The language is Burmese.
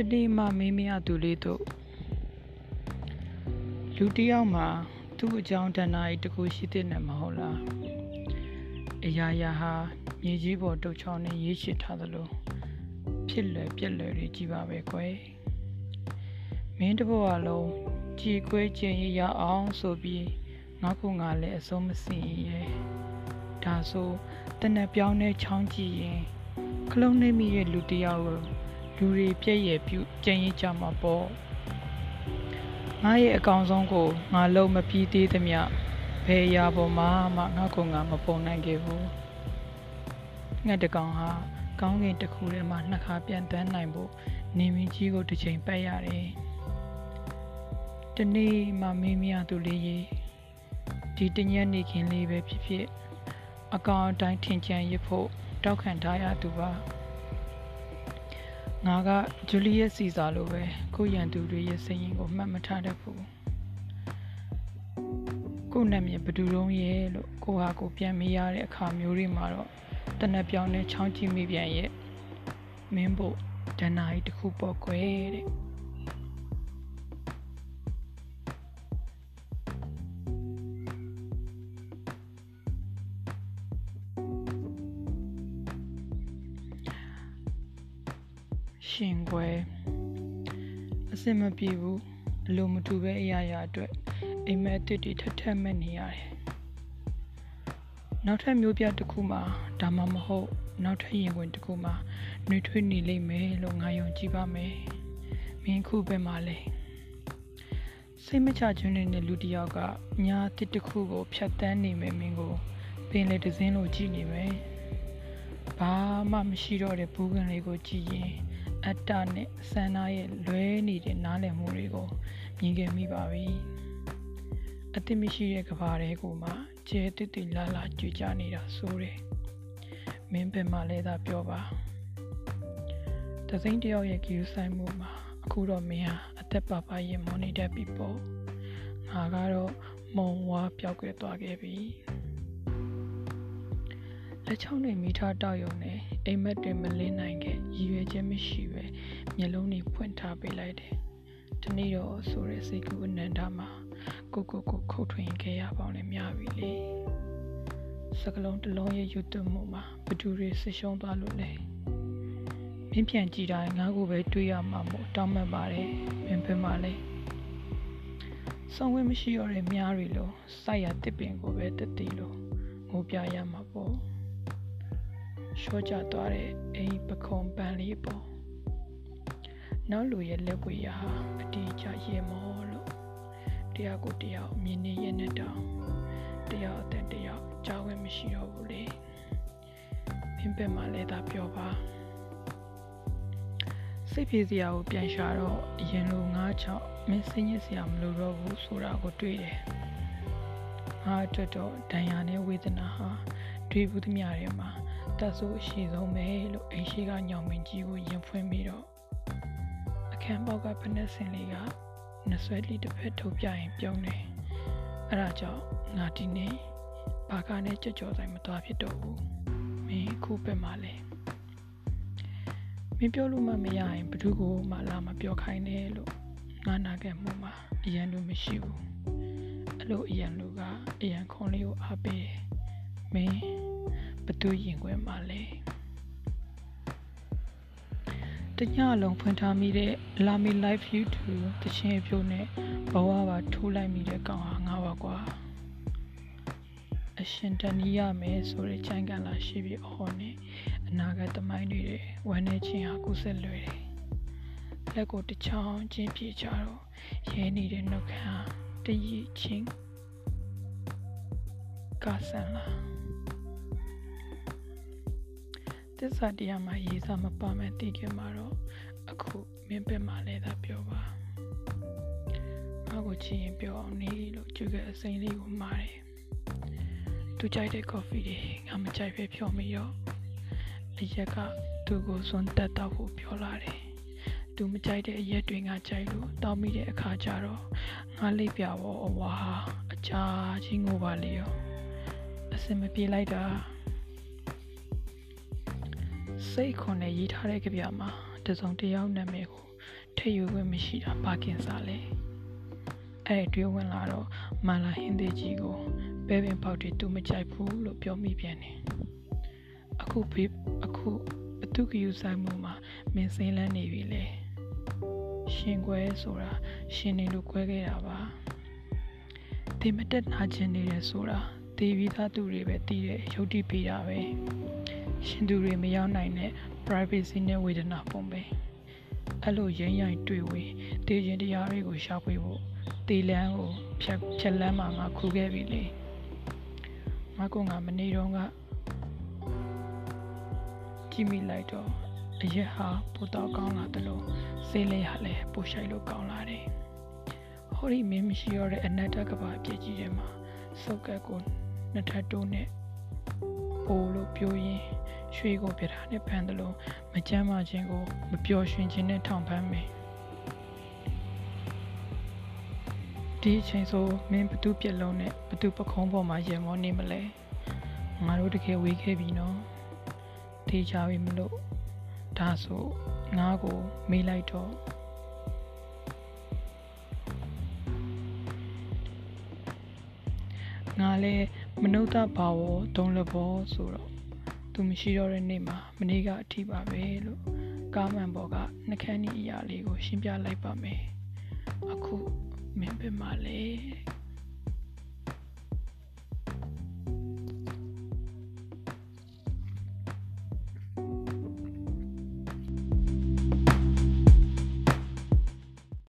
တနေ့မှမင်းမရသူလေးတို့လူတစ်ယောက်မှာသူ့အကြောင်းတဏှာကြီးတစ်ခုရှိတဲ့နဲ့မဟုတ်လားအရာရာဟာမြေကြီးပေါ်တုတ်ချောင်းနဲ့ရေးရှိထားသလိုဖြစ်လွယ်ပြက်လွယ်တွေကြီးပါပဲကွယ်မင်းတဘောအလုံးကြည်ခွဲကျင်ရအောင်ဆိုပြီးငါကငါလည်းအစုံမစင်ရဲ့ဒါဆိုတနက်ပြောင်းနဲ့ချောင်းကြည့်ရင်ခလုံးနေမိရဲ့လူတစ်ယောက်ကို လူတွေပြည့်ရဲ့ပြုကျင်ရကြမှာပေါ့ငါရဲ့အကောင်ဆုံးကိုငါလုံးမပြီးသေးသမျှဘယ်ရာပေါ်မှာမှငါကငါမပုံနိုင်ခဲ့ဘူးငှက်တကောင်ဟာကောင်းကင်တစ်ခုထဲမှာနှစ်ခါပြန်တန်းနိုင်ဖို့နေမင်းကြီးကိုတစ်ချိန်ပတ်ရတယ်တနေ့မှမင်းမရသူလေးရေဒီတညက်နေခင်လေးပဲဖြစ်ဖြစ်အကောင်အတိုင်းထင်ချင်ရဖို့တောက်ခံထားရသူပါ ငါကဂျူလီယက်စီစာလိုပဲကိုရန်သူတွေရဲ့စရင်ကိုမှတ်မထားတတ်ဘူးကိုနာမည်ဘဒူတုံးရဲ့လို့ကိုဟာကိုပြန်မေးရတဲ့အခါမျိုးတွေမှာတော့တနက်ပြောင်းနဲ့ချောင်းကြည့်မိပြန်ရဲ့မင်းဖို့ဒဏ္ဍာရီတစ်ခုပေါ့ကွယ်တဲ့ ရှင်ကွယ်အစင်မပြေဘူးအလိုမတူပဲအရာရာအတွက်အိမ်မက်တစ်တွေထပ်ထပ်မဲ့နေရတယ်နောက်ထပ်မျိုးပြတစ်ခုမှာဒါမှမဟုတ်နောက်ထပ်ရင်ဝင်တစ်ခုမှာနှွေထွေးနေလိမ့်မယ်လို့ငါယုံကြည်ပါမယ်မင်းခုပဲမှာလဲစိတ်မချခြင်းနဲ့လူတစ်ယောက်ကညာတစ်တစ်ခုကိုဖြတ်တန်းနေမယ်မင်းကိုပင်လေတစင်းလို့ကြည့်နေမယ်ဘာမှမရှိတော့တဲ့ဘူးကန်လေးကိုကြည့်ရင် အတ္တနဲ့စန္ဒာရဲ့လွဲနေတဲ့နားလည်မှုတွေကိုမြင်ခဲ့မိပါပြီအသိမရှိတဲ့ကဘာတွေကိုမှကျဲတိတိလာလာကြွကြနေတာဆိုတယ်မင်းပင်မလဲသာပြောပါတစိမ့်တယောက်ရဲ့ကြည့်ဆိုင်မှုမှာအခုတော့မင်းဟာအသက်ပါပါရင်မော်နီတက်ပြီပေါ့ငါကတော့မုံဝါပျောက်ကွယ်သွားခဲ့ပြီ လက်ချောင်းနဲ့မိထားတောက်ရုံနဲ့အိမ်မက်တွေမလင်းနိုင်ခဲ့ရည်ရွယ်ချက်မရှိပဲမျက်လုံးတွေဖွင့်ထားပေးလိုက်တယ်။ဒီနေ့တော့ဆိုရဲစိတ်ကူအနန္တမှာကိုကိုကိုခုတ်ထွင်ခဲ့ရပေါင်းနဲ့များပြီလေ။စကလုံးတစ်လုံးရဲ့ယူသွမှုမှာဘသူတွေဆရှုံးသွားလို့လေ။မင်းပြန်ကြည့်တိုင်းငါ့ကိုပဲတွေးရမှာမို့တောင်းမှတ်ပါတယ်။မင်းဖင်ပါလေ။ဆောင်ဝဲမရှိရတဲ့များတွေလို့စိုက်ရတစ်ပင်ကိုပဲတတိလို့ငိုပြရမှာပေါ့။ ရှော့ကျသွားတဲ့အိမ်ပခုံပန်းလေးပေါ့နောက်လူရဲ့လက်ဝေးရာအတီးကျရေမောလို့တရားကိုတရားမြင်နေရတဲ့တောင်တရားအသက်တရားကြားဝင်မရှိတော့ဘူးလေမင်းပဲမှလည်းသာပြောပါစိတ်ပြေစရာကိုပြန်ရှာတော့အရင်လိုငါးချောင်းမင်းစင်းရစရာမလိုတော့ဘူးဆိုတာကိုတွေ့တယ်ငါအတွက်တော့ဒဏ်ရာနဲ့ဝေဒနာဟာတွေ့ဘူးသမျှတွေမှာ တက်ဆိုးအရှိဆုံးပဲလို့အိမ်ရှိကညောင်မင်းကြီးကိုရင်ဖွင့်ပြီးတော့အခန်းပေါက်ကဖက်နှက်စင်လေးကနဆွဲလီတစ်ဖက်ထုတ်ပြရင်ပြုံးတယ်အဲ့ဒါကြောင့်ငါဒီနေ့ဘာကနဲ့ကြကြော်ဆိုင်မသွားဖြစ်တော့ဘူးမင်းခုပဲမှလဲမင်းပြောလို့မှမရရင်ဘသူကိုမှလာမပြောခိုင်းနဲ့လို့ငါနာခဲ့မှုမှာအရန်လို့မရှိဘူးအဲ့လိုအရန်လို့ကအရန်ခွန်လေးကိုအားပေးတယ်မင်း ဘသူရင်ခွဲမှာလဲတညလုံးဖွင့်ထားမိတဲ့ Lami Live YouTube တချင်းအပြိုးနဲ့ဘဝပါထိုးလိုက်မိတဲ့ကောင်ဟာငါပါကွာအရှင်တန်ရမယ်ဆိုတဲ့ချိုင်းကန်လာရှိပြီးအော်နေအနာဂတ်သမိုင်းတွေဝမ်းနေခြင်းဟာကုဆက်လွယ်တယ်လက်ကိုတစ်ချောင်းချင်းပြေချတော့ရဲနေတဲ့နှုတ်ခမ်းတည်ချင်းကဆန်လာ တစ္ဆာတရားမှာရေးစားမပါမယ်တည်ခဲ့မှာတော့အခုမင်းပဲမှာလဲသာပြောပါငါကိုချင်ရင်ပြောအောင်နေလို့ကြွခဲ့အစိမ်းလေးကိုမှားတယ်သူကြိုက်တဲ့ကော်ဖီတွေငါမကြိုက်ပဲဖြောမိတော့အရက်ကသူ့ကိုစွန့်တက်တော့ဖို့ပြောလာတယ်သူမကြိုက်တဲ့အရက်တွေငါကြိုက်လို့တောင်းမိတဲ့အခါကျတော့ငါလိပ်ပြဘောအဝါအချာချင်းငိုပါလေရောအစင်မပြေးလိုက်တာ စိတ်ခွန်နဲ့ရေးထားတဲ့ကြပြမှာတစုံတယောက်နာမည်ကိုထိရွခွင့်မရှိတာဘာကင်စားလဲအဲ့ဒီတွေ့ဝင်လာတော့မာလာဟင်းသေးကြီးကိုပဲပင်ပေါက်တွေသူမကြိုက်ဘူးလို့ပြောမိပြန်တယ်အခုဖေးအခုဘသူကယူဆိုင်မှုမှာမင်းစင်းလန်းနေပြီလေရှင်ခွဲဆိုတာရှင်နေလို့ခွဲခဲ့တာပါဒီမတက်နာခြင်းနေတယ်ဆိုတာတေပြီးသားသူတွေပဲတည်တဲ့ရုပ်တိပေးတာပဲ ရှင်သူတွေမရောက်နိုင်တဲ့ privacy နဲ့ဝေဒနာပုံပဲအဲ့လိုရင်းရိုင်တွေ့ဝေတေခြင်းတရားတွေကိုရှာဖွေဖို့တေလန်းကိုဖြတ်ဖြတ်လန်းမှာငါခူခဲ့ပြီလေငါကငါမနေတော့ကကြည့်မိလိုက်တော့အရက်ဟာပိုတော့ကောင်းလာတယ်လို့စေးလေးဟာလည်းပိုရှိုက်လို့ကောင်းလာတယ်ဟောဒီမင်းမရှိတော့တဲ့အနတ္တကဘာအပြည့်ကြီးထဲမှာစုပ်ကက်ကိုနှစ်ထပ်တိုးနဲ့ ပို့လို့ပြောရင်ရွှေကိုပြထားနဲ့ဖန်တယ်လို့မကြမ်းမခြင်းကိုမပျော်ရွှင်ခြင်းနဲ့ထောင်ဖမ်းမယ်ဒီအချိန်ဆိုမင်းဘသူပြက်လုံးနဲ့ဘသူပခုံးပေါ်မှာရေမောနေမလဲငါတို့တကယ်ဝေးခဲ့ပြီနော်ထေးချပြီမလို့ဒါဆိုငါကိုမေးလိုက်တော့ငါလည်းမနုဿဘာဝဒုံလဘောဆိုတော့ သူမရှိတော့တဲ့နေ့မှာမနေ့ကအထိပါပဲလို့ကားမှန်ပေါ်ကနှကန်းဤအရာလေးကိုရှင်းပြလိုက်ပါမယ်အခုမင်းပဲမလဲ